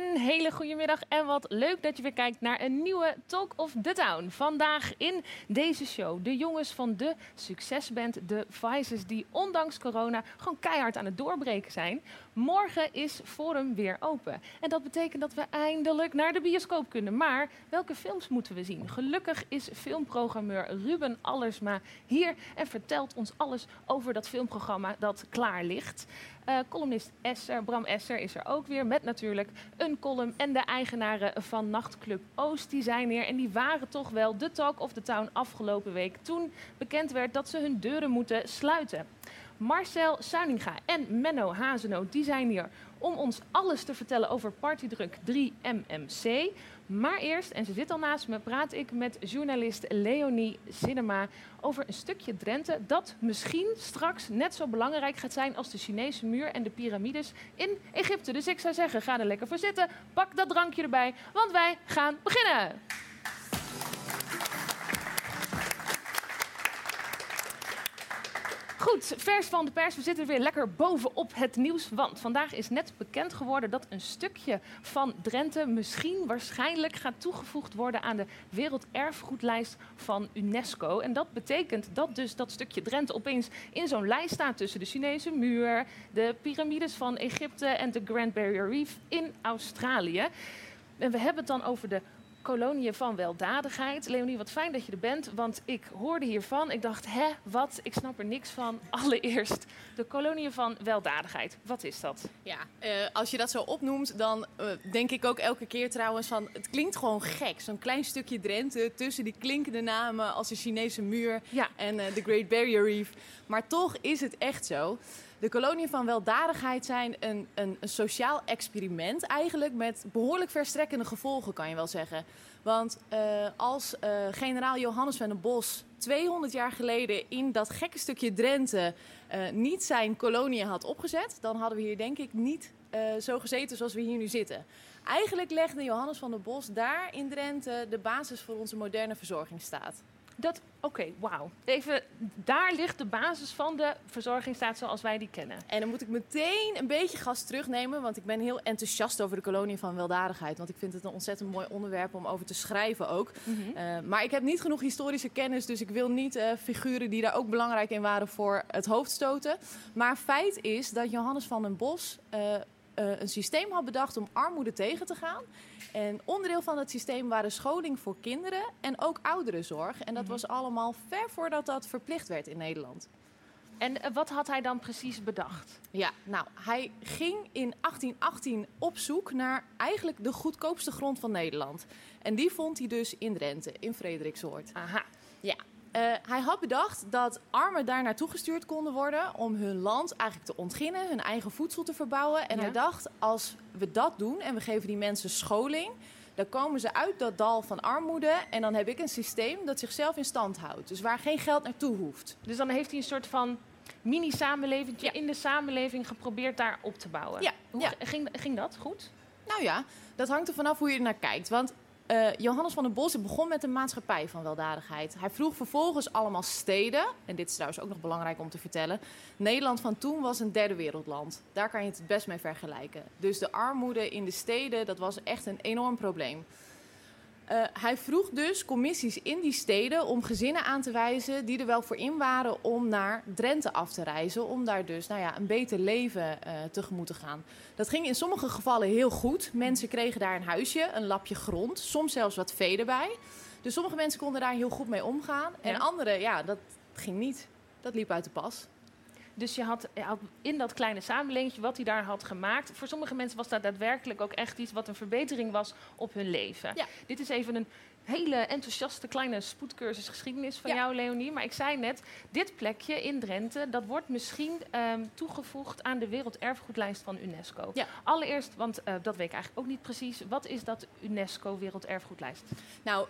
Een hele goede middag en wat leuk dat je weer kijkt naar een nieuwe Talk of the Town. Vandaag in deze show de jongens van de succesband The Vices die ondanks corona gewoon keihard aan het doorbreken zijn. Morgen is Forum weer open en dat betekent dat we eindelijk naar de bioscoop kunnen. Maar welke films moeten we zien? Gelukkig is filmprogrammeur Ruben Allersma hier en vertelt ons alles over dat filmprogramma dat klaar ligt. Uh, columnist Esser, Bram Esser is er ook weer met natuurlijk een column. En de eigenaren van Nachtclub Oost die zijn hier. En die waren toch wel de talk of the town afgelopen week. Toen bekend werd dat ze hun deuren moeten sluiten. Marcel Suininga en Menno Hazeno die zijn hier om ons alles te vertellen over Partydruk 3 MMC. Maar eerst, en ze zit al naast me, praat ik met journalist Leonie Cinema over een stukje Drenthe dat misschien straks net zo belangrijk gaat zijn als de Chinese muur en de piramides in Egypte. Dus ik zou zeggen, ga er lekker voor zitten, pak dat drankje erbij, want wij gaan beginnen. Goed, vers van de pers. We zitten weer lekker bovenop het nieuws. Want vandaag is net bekend geworden dat een stukje van Drenthe misschien waarschijnlijk gaat toegevoegd worden aan de Werelderfgoedlijst van UNESCO. En dat betekent dat dus dat stukje Drenthe opeens in zo'n lijst staat tussen de Chinese muur, de piramides van Egypte en de Grand Barrier Reef in Australië. En we hebben het dan over de koloniën van weldadigheid. Leonie, wat fijn dat je er bent, want ik hoorde hiervan. Ik dacht, hè, wat? Ik snap er niks van. Allereerst, de koloniën van weldadigheid. Wat is dat? Ja, uh, als je dat zo opnoemt, dan uh, denk ik ook elke keer trouwens van... Het klinkt gewoon gek, zo'n klein stukje Drenthe tussen die klinkende namen... als de Chinese muur ja. en uh, de Great Barrier Reef. Maar toch is het echt zo. De koloniën van weldadigheid zijn een, een, een, sociaal experiment eigenlijk met behoorlijk verstrekkende gevolgen, kan je wel zeggen. Want uh, als uh, generaal Johannes van den Bos 200 jaar geleden in dat gekke stukje Drenthe uh, niet zijn kolonie had opgezet, dan hadden we hier denk ik niet zo gezeten zoals we hier nu zitten. Eigenlijk legde Johannes van den Bos daar in Drenthe de basis voor onze moderne verzorgingsstaat. Dat, oké, okay, wauw. Even, daar ligt de basis van de verzorgingsstaat zoals wij die kennen. En dan moet ik meteen een beetje gas terugnemen, want ik ben heel enthousiast over de kolonie van weldadigheid. Want ik vind het een ontzettend mooi onderwerp om over te schrijven ook. Mm -hmm. uh, maar ik heb niet genoeg historische kennis, dus ik wil niet uh, figuren die daar ook belangrijk in waren voor het hoofd stoten. Maar feit is dat Johannes van den Bos uh, een systeem had bedacht om armoede tegen te gaan. En onderdeel van het systeem waren scholing voor kinderen en ook ouderenzorg. En dat was allemaal ver voordat dat verplicht werd in Nederland. En wat had hij dan precies bedacht? Ja, nou, hij ging in 1818 op zoek naar eigenlijk de goedkoopste grond van Nederland. En die vond hij dus in Drenthe, in Frederiksoord. Aha. Ja, uh, hij had bedacht dat armen daar naartoe gestuurd konden worden om hun land eigenlijk te ontginnen, hun eigen voedsel te verbouwen. En ja. hij dacht, als we dat doen en we geven die mensen scholing, dan komen ze uit dat dal van armoede en dan heb ik een systeem dat zichzelf in stand houdt. Dus waar geen geld naartoe hoeft. Dus dan heeft hij een soort van mini-samenleving ja. in de samenleving geprobeerd daar op te bouwen. Ja. Hoe ja. Ging, ging dat goed? Nou ja, dat hangt er vanaf hoe je er naar kijkt. Want uh, Johannes van den Bos begon met een maatschappij van weldadigheid. Hij vroeg vervolgens allemaal steden, en dit is trouwens ook nog belangrijk om te vertellen. Nederland van toen was een derde wereldland. Daar kan je het het best mee vergelijken. Dus de armoede in de steden, dat was echt een enorm probleem. Uh, hij vroeg dus commissies in die steden om gezinnen aan te wijzen die er wel voor in waren om naar Drenthe af te reizen. Om daar dus nou ja, een beter leven uh, tegemoet te gaan. Dat ging in sommige gevallen heel goed. Mensen kregen daar een huisje, een lapje grond, soms zelfs wat vee erbij. Dus sommige mensen konden daar heel goed mee omgaan. En anderen, ja, dat ging niet. Dat liep uit de pas. Dus je had, in dat kleine samenleving wat hij daar had gemaakt. Voor sommige mensen was dat daadwerkelijk ook echt iets wat een verbetering was op hun leven. Ja. Dit is even een hele enthousiaste kleine spoedcursus geschiedenis van jou, Leonie. Maar ik zei net, dit plekje in Drenthe, dat wordt misschien um, toegevoegd aan de werelderfgoedlijst van UNESCO. Ja. Allereerst, want uh, dat weet ik eigenlijk ook niet precies. Wat is dat UNESCO werelderfgoedlijst? Nou,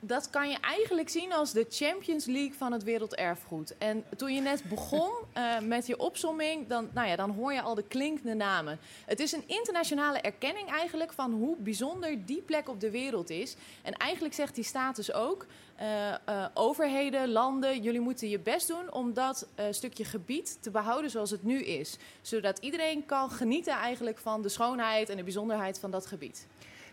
dat kan je eigenlijk zien als de Champions League van het werelderfgoed. En toen je net begon uh, met je opsomming, dan, nou ja, dan hoor je al de klinkende namen. Het is een internationale erkenning eigenlijk van hoe bijzonder die plek op de wereld is. En eigenlijk zegt die status ook, uh, uh, overheden, landen, jullie moeten je best doen om dat stukje gebied te behouden zoals het nu is. Zodat iedereen kan genieten eigenlijk van de schoonheid en de bijzonderheid van dat gebied.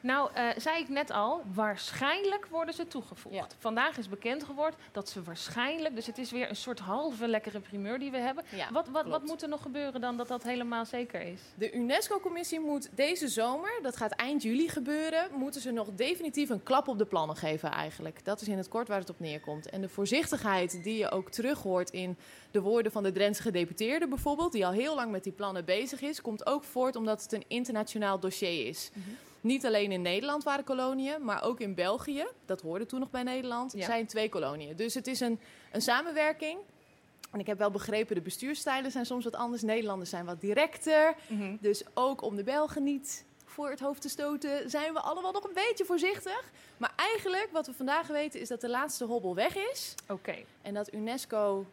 Nou, uh, zei ik net al, waarschijnlijk worden ze toegevoegd. Vandaag is bekend geworden dat ze waarschijnlijk, dus het is weer een soort halve lekkere primeur die we hebben. Ja, wat, wat, wat moet er nog gebeuren dan dat dat helemaal zeker is? De UNESCO-commissie moet deze zomer, dat gaat eind juli gebeuren, moeten ze nog definitief een klap op de plannen geven eigenlijk. Dat is in het kort waar het op neerkomt. En de voorzichtigheid die je ook terug hoort in de woorden van de Drentse gedeputeerde bijvoorbeeld, die al heel lang met die plannen bezig is, komt ook voort omdat het een internationaal dossier is. Mhm. Niet alleen in Nederland waren koloniën, maar ook in België, dat hoorde toen nog bij Nederland, zijn twee koloniën. Dus het is een, een samenwerking. En ik heb wel begrepen, de bestuurstijlen zijn soms wat anders. Nederlanders zijn wat directer. Mhm. Dus ook om de Belgen niet voor het hoofd te stoten, zijn we allemaal nog een beetje voorzichtig. Maar eigenlijk, wat we vandaag weten, is dat de laatste hobbel weg is. Oké. En dat UNESCO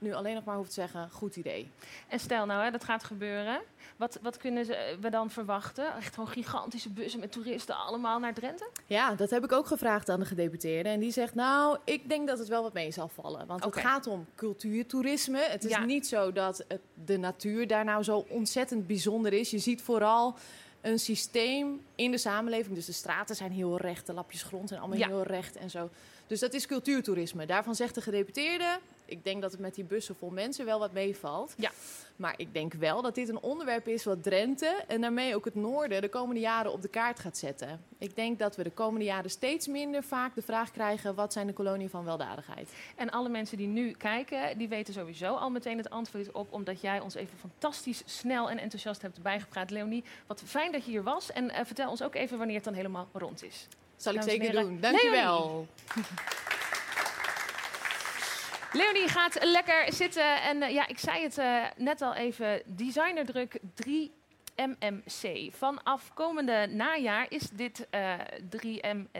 nu alleen nog maar hoeft te zeggen, goed idee. En stel nou, hè, dat gaat gebeuren. Wat, wat kunnen ze, we dan verwachten? Echt gewoon gigantische bussen met toeristen allemaal naar Drenthe? Ja, dat heb ik ook gevraagd aan de gedeputeerde. En die zegt, nou, ik denk dat het wel wat mee zal vallen. Want het gaat om cultuurtoerisme. Het is niet zo dat de natuur daar nou zo ontzettend bijzonder is. Je ziet vooral een systeem in de samenleving. Dus de straten zijn heel recht, de lapjes grond zijn allemaal heel recht en zo. Dus dat is cultuurtoerisme. Daarvan zegt de gedeputeerde, ik denk dat het met die bussen vol mensen wel wat meevalt. Ja. Maar ik denk wel dat dit een onderwerp is wat Drenthe en daarmee ook het noorden de komende jaren op de kaart gaat zetten. Ik denk dat we de komende jaren steeds minder vaak de vraag krijgen: wat zijn de koloniën van weldadigheid? En alle mensen die nu kijken, die weten sowieso al meteen het antwoord op, omdat jij ons even fantastisch snel en enthousiast hebt bijgepraat. Leonie, wat fijn dat je hier was. En uh, vertel ons ook even wanneer het dan helemaal rond is. Zal ik zeker doen. Dankjewel. Leonie gaat lekker zitten. En uh, ja, ik zei het uh, net al even. Designerdruk 3 MMC. Vanaf komende najaar is dit uh, 3MC,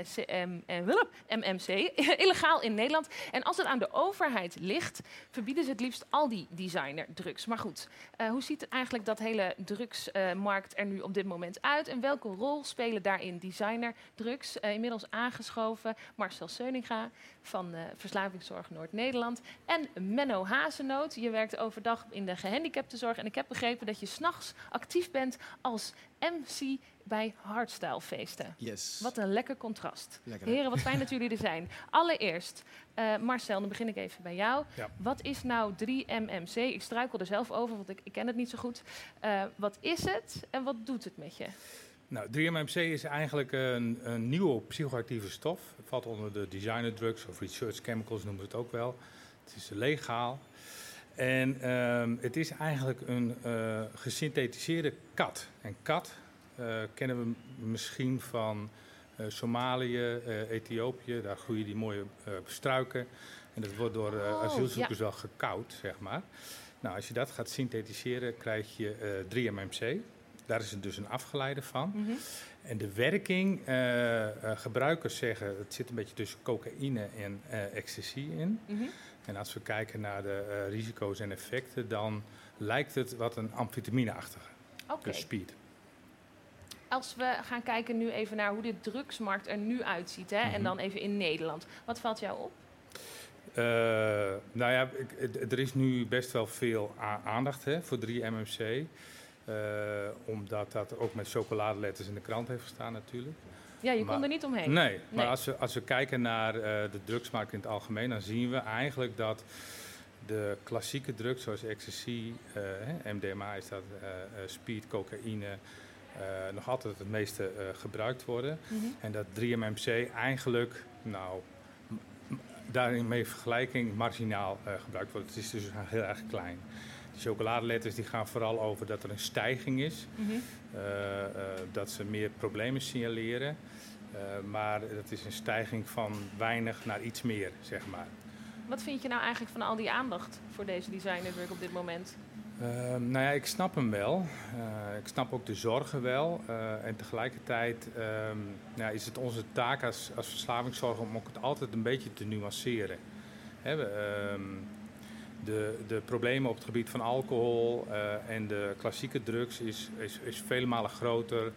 MMC illegaal in Nederland. En als het aan de overheid ligt, verbieden ze het liefst al die designerdrugs. Maar goed, hoe ziet eigenlijk dat hele drugsmarkt er nu op dit moment uit? En welke rol spelen daarin designerdrugs? Inmiddels aangeschoven Marcel Seuninga van Verslavingszorg Noord-Nederland. En Menno Hazenoot. Je werkt overdag in de gehandicaptenzorg. En ik heb begrepen dat je s'nachts actief bent als MC bij hardstylefeesten. Yes. Wat een lekker contrast. Lekker, Heren, wat fijn dat jullie er zijn. Allereerst, uh, Marcel, dan begin ik even bij jou. Ja. Wat is nou 3MMC? Ik struikel er zelf over, want ik, ik ken het niet zo goed. Uh, wat is het en wat doet het met je? Nou, 3MMC is eigenlijk een, een nieuwe psychoactieve stof. Het valt onder de designer drugs of research chemicals noemen we het ook wel. Het is legaal. En um, het is eigenlijk een uh, gesynthetiseerde kat. En kat uh, kennen we misschien van uh, Somalië, Ethiopië. Daar groeien die mooie struiken. En dat wordt door oh, asielzoekers ja. wel gekoud, zeg maar. Nou, als je dat gaat synthetiseren, krijg je 3-MMC. Daar is het dus een afgeleide van. Mm -hmm. En de werking, gebruikers zeggen, het zit een beetje tussen cocaïne en ecstasy in. Mm -hmm. En als we kijken naar de risico's en effecten, dan lijkt het wat een amfetamineachtige okay. speed. Als we gaan kijken nu even naar hoe de drugsmarkt er nu uitziet, hè, mm -hmm. en dan even in Nederland. Wat valt jou op? Uh, nou ja, er is nu best wel veel aandacht hè, voor 3-MMC. Uh, omdat dat ook met chocoladeletters in de krant heeft gestaan natuurlijk. Ja, je kon er niet omheen. Nee, maar Als, we, als we kijken naar de drugsmarkt in het algemeen, dan zien we eigenlijk dat de klassieke drugs zoals ecstasy, MDMA is dat, speed, cocaïne, nog altijd het meeste gebruikt worden. Mhm. En dat 3-MMC eigenlijk, nou, daarin mee vergelijking marginaal uh, gebruikt wordt. Het is dus heel erg klein. De chocoladeletters die gaan vooral over dat er een stijging is, mhm. eh, eh, dat ze meer problemen signaleren. maar dat is een stijging van weinig naar iets meer, zeg maar. Wat vind je nou eigenlijk van al die aandacht voor deze designerdruk op dit moment? Ehm, nou ja, ik snap hem wel. Ik snap ook de zorgen wel. En tegelijkertijd um, ja, is het onze taak als, als verslavingszorger om ook het altijd een beetje te nuanceren. Hè, um, de, de problemen op het gebied van alcohol uh, en de klassieke drugs is, is, is vele malen groter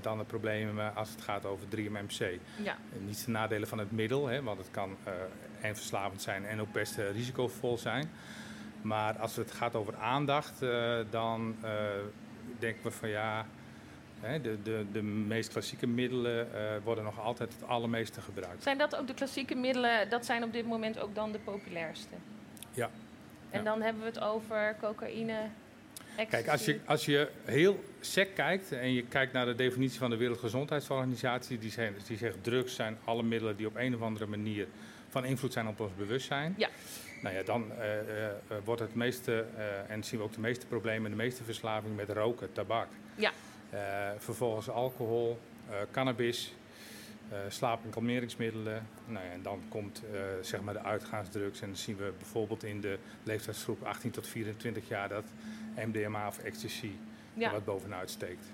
dan de problemen als het gaat over 3-MMC. Ja. Niet de nadelen van het middel, hè, want het kan en verslavend zijn en ook best risicovol zijn. Maar als het gaat over aandacht, dan denken we van ja, de, de, de meest klassieke middelen worden nog altijd het allermeeste gebruikt. Zijn dat ook de klassieke middelen, dat zijn op dit moment ook dan de populairste? Ja. En dan hebben we het over cocaïne, ecstasy. Kijk, als je, als je heel sec kijkt en je kijkt naar de definitie van de Wereldgezondheidsorganisatie, die, zijn, die zegt drugs zijn alle middelen die op een of andere manier van invloed zijn op ons bewustzijn. Ja. Nou ja, dan uh, uh, wordt het meeste, en zien we ook de meeste problemen, de meeste verslaving met roken, tabak. Ja. vervolgens alcohol, cannabis, slaap- en kalmeringsmiddelen. Nou ja, en dan komt zeg maar de uitgaansdrugs. En dan zien we bijvoorbeeld in de leeftijdsgroep 18 tot 24 jaar dat MDMA of ecstasy ja. wat bovenuit steekt.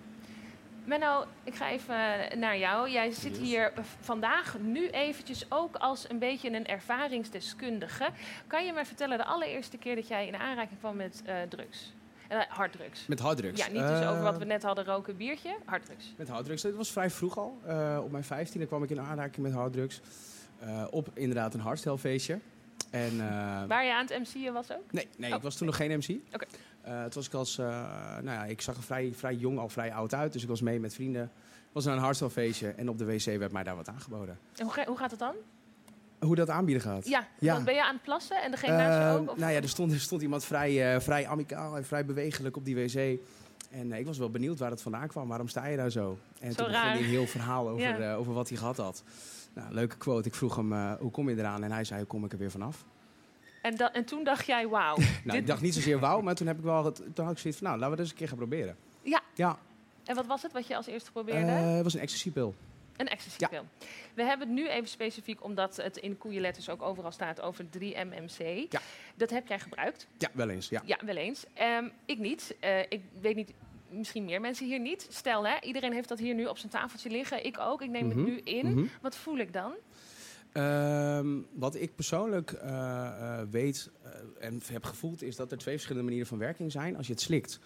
Menno, ik ga even naar jou. Jij zit hier vandaag nu eventjes ook als een beetje een ervaringsdeskundige. Kan je mij vertellen de allereerste keer dat jij in aanraking kwam met uh, drugs? Uh, harddrugs. Met harddrugs? Ja, niet dus over wat we net hadden, roken, biertje, harddrugs. Met harddrugs. Dat was vrij vroeg al. Uh, op mijn vijftiende kwam ik in aanraking met harddrugs. op inderdaad een hardstelfeestje. En, Waar je aan het MC'en was ook? Nee, nee ik oh. was toen nog geen MC. Oké. Uh, toen was ik als, uh, nou ja, ik zag er vrij, vrij jong al vrij oud uit. Dus ik was mee met vrienden. was naar een hardstyle en op de wc werd mij daar wat aangeboden. En hoe, hoe gaat het dan? Hoe dat aanbieden gaat? Ja, ja. ben je aan het plassen en degene naast je ook? Of? Nou ja, er stond, er stond iemand vrij, uh, vrij amicaal en vrij bewegelijk op die wc. En ik was wel benieuwd waar het vandaan kwam. Waarom sta je daar zo? En zo toen begon hij een heel verhaal over, over wat hij gehad had. Nou, leuke quote. Ik vroeg hem, hoe kom je eraan? En hij zei, hoe kom ik er weer vanaf? En, en toen dacht jij, wauw. nou, ik dacht niet zozeer wauw, maar toen heb ik wel het, toen had ik zoiets van, nou, laten we dat eens een keer gaan proberen. Ja. ja. En wat was het wat je als eerste probeerde? Uh, het was een ecstasy-pil. Een ecstasy-pil. Ja. We hebben het nu even specifiek, omdat het in koeienletters ook overal staat over 3-MMC. Ja. Dat heb jij gebruikt? Ja, wel eens. Ja, ja wel eens. Um, ik niet. Uh, ik weet niet, misschien meer mensen hier niet. Stel, hè, iedereen heeft dat hier nu op zijn tafeltje liggen. Ik ook. Ik neem het mhm. nu in. Mm -hmm. Wat voel ik dan? Um, wat ik persoonlijk uh, uh, weet uh, en heb gevoeld, is dat er twee verschillende manieren van werking zijn. Als je het slikt,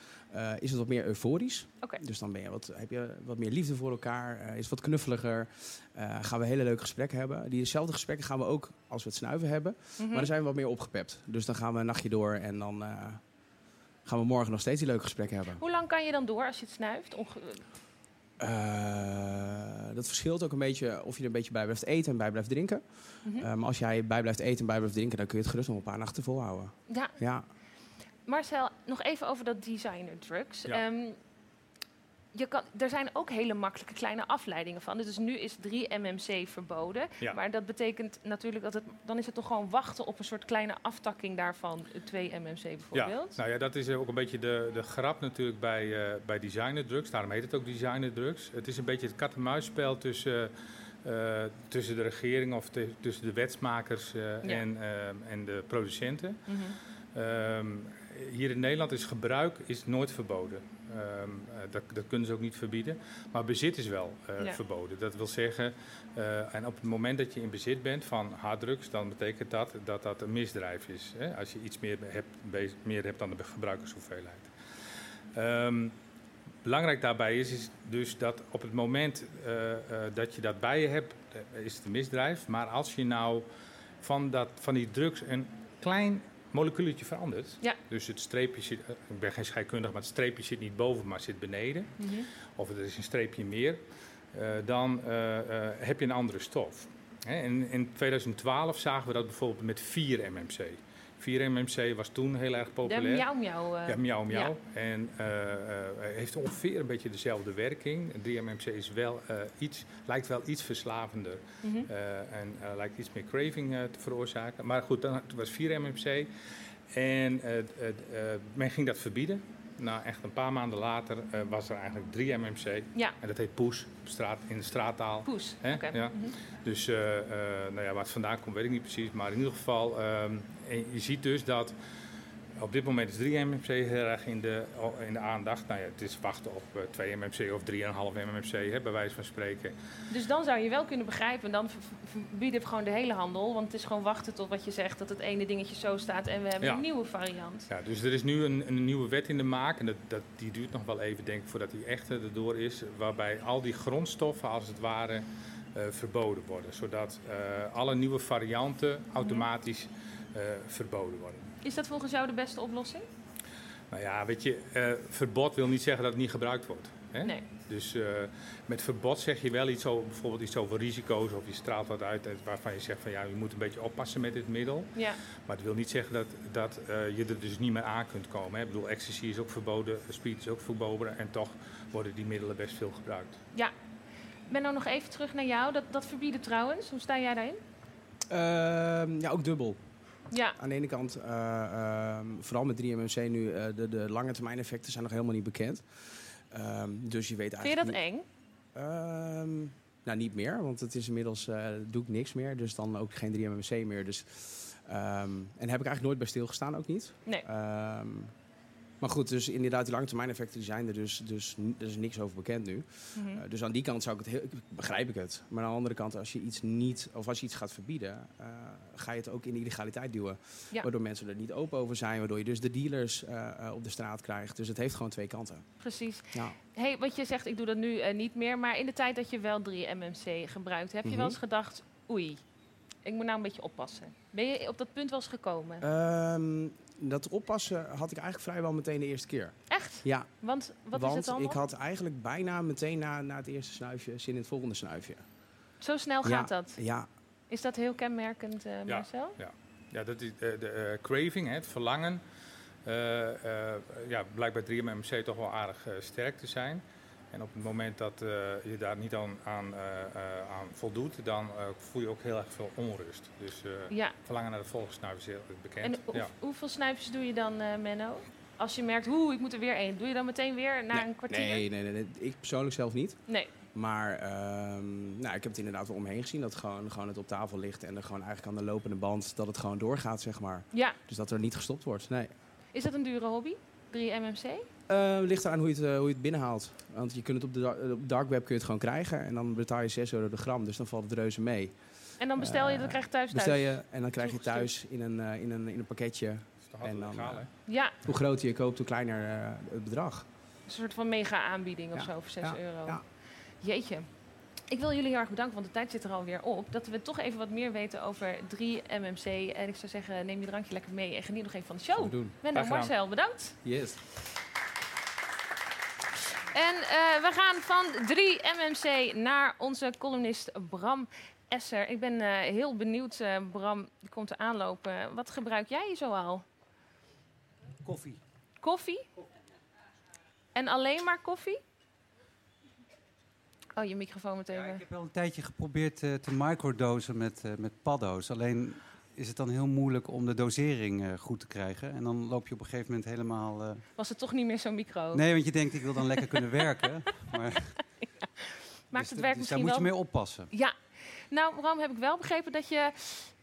is het wat meer euforisch. Okay. Dus dan ben je wat, heb je wat meer liefde voor elkaar, is wat knuffeliger. gaan we hele leuke gesprekken hebben. Diezelfde gesprekken gaan we ook als we het snuiven hebben. Mm -hmm. Maar dan zijn we wat meer opgepept. Dus dan gaan we een nachtje door en dan gaan we morgen nog steeds die leuke gesprekken hebben. Hoe lang kan je dan door als je het snuift? Uh, dat verschilt ook een beetje of je er een beetje bij blijft eten en bij blijft drinken. Mm -hmm. uh, maar als jij bij blijft eten en bij blijft drinken, dan kun je het gerust nog een paar nachten volhouden. Ja. ja. Marcel, nog even over dat designer drugs. Ja. Um, je kan, er zijn ook hele makkelijke kleine afleidingen van. Dus nu is 3-MMC verboden. Ja. Maar dat betekent natuurlijk dat het... dan is het toch gewoon wachten op een soort kleine aftakking daarvan. 2-MMC bijvoorbeeld. Ja, nou ja, dat is ook een beetje de, de grap natuurlijk bij, uh, bij designer drugs. Daarom heet het ook designer drugs. Het is een beetje het kat-en-muisspel tussen... Uh, tussen de regering of te, tussen de wetsmakers uh, ja. en, en de producenten. Mm -hmm. um, hier in Nederland is gebruik is nooit verboden. Um, dat, dat, kunnen ze ook niet verbieden. Maar bezit is wel uh, ja. verboden. Dat wil zeggen, uh, en op het moment dat je in bezit bent van harddrugs, dan betekent dat dat dat een misdrijf is. Hè? Als je iets meer hebt, meer hebt dan de gebruikershoeveelheid. Um, belangrijk daarbij is, is dus dat op het moment uh, dat je dat bij je hebt, is het een misdrijf. Maar als je nou van, dat, van die drugs een klein moleculetje verandert. Dus het streepje zit, eh, ik ben geen scheikundige, maar het streepje zit niet boven, maar zit beneden. Mhm. Of er is een streepje meer. Eh, dan eh, heb je een andere stof. Hè? En in 2012 zagen we dat bijvoorbeeld met 4-MMC. 4MMC was toen heel erg populair. De miauw miauw. Eh, ja, miauw miauw. Ja. En uh, heeft ongeveer een beetje dezelfde werking. 3MMC is wel, iets, lijkt wel iets verslavender. Mhm. En lijkt iets meer craving te veroorzaken. Maar goed, dan was 4MMC. En men ging dat verbieden nou, echt een paar maanden later was er eigenlijk 3 MMC. Ja. En dat heet poes straat, in de straattaal. Poes, oké. Ja. Mhm. Dus uh, nou ja, waar het vandaan komt weet ik niet precies. Maar in ieder geval, ehm, je ziet dus dat op dit moment is 3 MMC heel erg in de, in de aandacht. Nou ja, het is wachten op 2 MMC of 3,5 MMC, hè, bij wijze van spreken. Dus dan zou je wel kunnen begrijpen, dan verbieden we gewoon de hele handel. Want het is gewoon wachten tot wat je zegt, dat het ene dingetje zo staat en we hebben een nieuwe variant. Ja, dus er is nu een, een nieuwe wet in de maak. En dat, dat, die duurt nog wel even, denk ik, voordat die echt erdoor is. Waarbij al die grondstoffen, als het ware, uh, verboden worden. Zodat uh, alle nieuwe varianten automatisch uh, verboden worden. Is dat volgens jou de beste oplossing? Nou ja, weet je, uh, verbod wil niet zeggen dat het niet gebruikt wordt. Hè? Nee. Dus uh, met verbod zeg je wel iets over, bijvoorbeeld iets over risico's of je straalt wat uit waarvan je zegt van ja, je moet een beetje oppassen met dit middel. Ja. Maar het wil niet zeggen dat, dat uh, je er dus niet meer aan kunt komen. Hè? Ik bedoel, ecstasy is ook verboden, speed is ook verboden en toch worden die middelen best veel gebruikt. Ja. Ik ben nou nog even terug naar jou. Dat, dat verbieden trouwens, hoe sta jij daarin? Uh, ja, ook dubbel. Ja. Aan de ene kant, uh, uh, vooral met 3MMC nu, uh, de, de lange termijn effecten zijn nog helemaal niet bekend. Ehm, dus je weet eigenlijk. Vind je dat eng? Ehm, nou, niet meer, want het is inmiddels uh, doe ik niks meer. Dus dan ook geen 3MMC meer. Dus, en heb ik eigenlijk nooit bij stilgestaan, ook niet. Nee. Maar goed, dus inderdaad, die langetermijneffecten die zijn er dus, dus er is niks over bekend nu. Mm -hmm. uh, dus aan die kant zou ik het heel, begrijp ik het. Maar aan de andere kant, als je iets niet, of als je iets gaat verbieden, uh, ga je het ook in de illegaliteit duwen. Ja. Waardoor mensen er niet open over zijn, waardoor je dus de dealers uh, op de straat krijgt. Dus het heeft gewoon twee kanten. Precies. Ja. Hey, wat je zegt, ik doe dat nu niet meer. Maar in de tijd dat je wel 3 MMC gebruikt, heb je mm -hmm. wel eens gedacht, oei, ik moet nou een beetje oppassen. Ben je op dat punt wel eens gekomen? Um, dat oppassen had ik eigenlijk vrijwel meteen de eerste keer. Echt? Ja. Want wat Want is het dan? ik had eigenlijk bijna meteen na, na het eerste snuifje zin in het volgende snuifje. Zo snel gaat ja, dat? Ja. Is dat heel kenmerkend, uh, Marcel? Ja. ja, dat is uh, de uh, craving, het verlangen. ja, blijkt bij 3MMC toch wel aardig sterk te zijn. En op het moment dat uh, je daar niet aan, aan, uh, uh, aan voldoet, dan voel je ook heel erg veel onrust. Dus ja. verlangen naar de volgende snuif is heel bekend. En ja. hoeveel snuifjes doe je dan, Menno? Als je merkt, hoe ik moet er weer één. Doe je dan meteen weer na nee, een kwartier? Nee, nee, nee, nee, ik persoonlijk zelf niet. Nee. Maar um, nou, ik heb het inderdaad wel omheen gezien dat gewoon, gewoon het op tafel ligt en er gewoon eigenlijk aan de lopende band dat het gewoon doorgaat, zeg maar. Ja. Dus dat er niet gestopt wordt. Nee. Is dat een dure hobby? 3 MMC? Uh, ligt eraan hoe je, het, uh, hoe je het binnenhaalt. Want je kunt het op de op dark web kun je het gewoon krijgen. En dan betaal je 6 euro de gram. Dus dan valt het reuze mee. En dan bestel je, uh, dan krijg je thuis Bestel je en dan krijg je thuis in een, in een, in een pakketje. En dan, legaal, ja. Hoe groter je koopt, hoe kleiner het bedrag. Een soort van mega aanbieding of ja. zo voor 6 ja. euro. Ja. Jeetje. Ik wil jullie heel erg bedanken, want de tijd zit er alweer op. Dat we toch even wat meer weten over 3 MMC. En ik zou zeggen, neem je drankje lekker mee en geniet nog even van de show. Menno, Marcel, bedankt. Yes. En uh, we gaan van 3 MMC naar onze columnist Bram Esser. Ik ben uh, heel benieuwd, uh, Bram, die komt er aanlopen. Wat gebruik jij zoal? Koffie. Koffie? En alleen maar koffie? Oh, je microfoon meteen. Ja, ik heb wel een tijdje geprobeerd te microdosen met, met paddo's. Alleen is het dan heel moeilijk om de dosering uh, goed te krijgen. En dan loop je op een gegeven moment helemaal... Was het toch niet meer zo'n micro? Nee, want je denkt, ik wil dan lekker kunnen werken. Maar... ja. Maakt dus het werk dus misschien daar moet wel... je mee oppassen. Ja. Nou, waarom heb ik wel begrepen dat je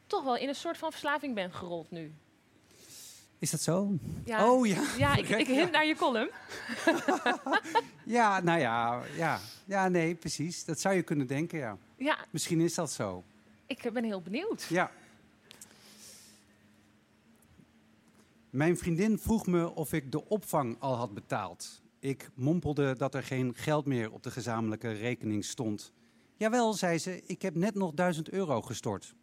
toch wel in een soort van verslaving bent gerold nu? Is dat zo? Ja. Oh ja. Ja, ik, ik hint naar je column. ja, nou ja, ja. Ja, nee, precies. Dat zou je kunnen denken, ja. Ja. Misschien is dat zo. Ik ben heel benieuwd. Ja. Mijn vriendin vroeg me of ik de opvang al had betaald. Ik mompelde dat er geen geld meer op de gezamenlijke rekening stond. Jawel, zei ze, ik heb net nog duizend euro gestort.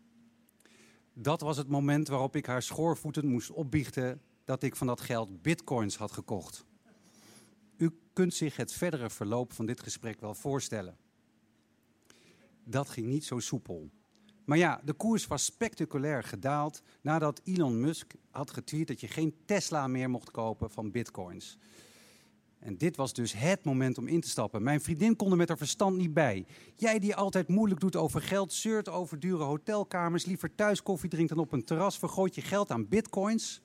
Dat was het moment waarop ik haar schoorvoetend moest opbiechten dat ik van dat geld bitcoins had gekocht. U kunt zich het verdere verloop van dit gesprek wel voorstellen. Dat ging niet zo soepel. Maar ja, de koers was spectaculair gedaald nadat Elon Musk had getweet dat je geen Tesla meer mocht kopen van bitcoins. En dit was dus het moment om in te stappen. Mijn vriendin kon er met haar verstand niet bij. Jij die altijd moeilijk doet over geld, zeurt over dure hotelkamers, liever thuis koffie drinkt dan op een terras, vergooit je geld aan bitcoins.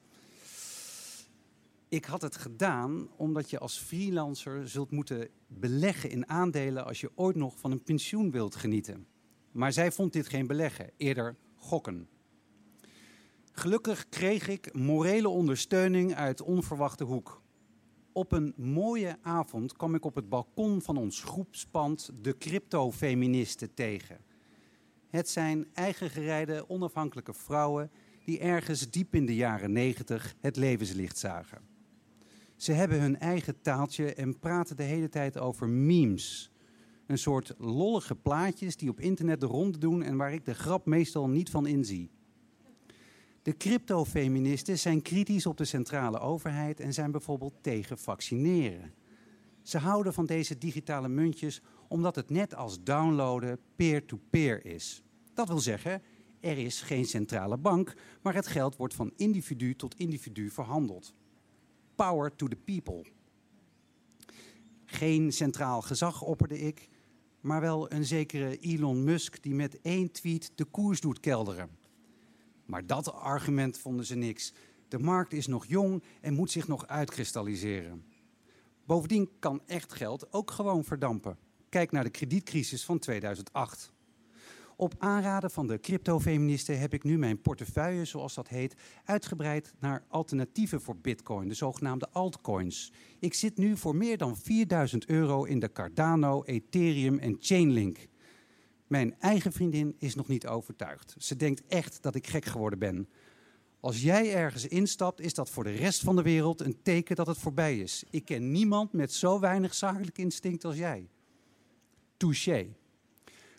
Ik had het gedaan omdat je als freelancer zult moeten beleggen in aandelen als je ooit nog van een pensioen wilt genieten. Maar zij vond dit geen beleggen, eerder gokken. Gelukkig kreeg ik morele ondersteuning uit onverwachte hoek. Op een mooie avond kwam ik op het balkon van ons groepspand de crypto-feministen tegen. Het zijn eigengereide, onafhankelijke vrouwen die ergens diep in de jaren negentig het levenslicht zagen. Ze hebben hun eigen taaltje en praten de hele tijd over memes. Een soort lollige plaatjes die op internet de ronde doen en waar ik de grap meestal niet van inzie. De crypto-feministen zijn kritisch op de centrale overheid en zijn bijvoorbeeld tegen vaccineren. Ze houden van deze digitale muntjes omdat het net als downloaden peer-to-peer is. Dat wil zeggen, er is geen centrale bank, maar het geld wordt van individu tot individu verhandeld. Power to the people. Geen centraal gezag opperde ik, maar wel een zekere Elon Musk die met één tweet de koers doet kelderen. Maar dat argument vonden ze niks. De markt is nog jong en moet zich nog uitkristalliseren. Bovendien kan echt geld ook gewoon verdampen. Kijk naar de kredietcrisis van 2008. Op aanraden van de crypto-feministen heb ik nu mijn portefeuille, zoals dat heet, uitgebreid naar alternatieven voor Bitcoin, de zogenaamde altcoins. Ik zit nu voor meer dan 4000 euro in de Cardano, Ethereum en Chainlink. Mijn eigen vriendin is nog niet overtuigd. Ze denkt echt dat ik gek geworden ben. Als jij ergens instapt, is dat voor de rest van de wereld een teken dat het voorbij is. Ik ken niemand met zo weinig zakelijk instinct als jij. Touché.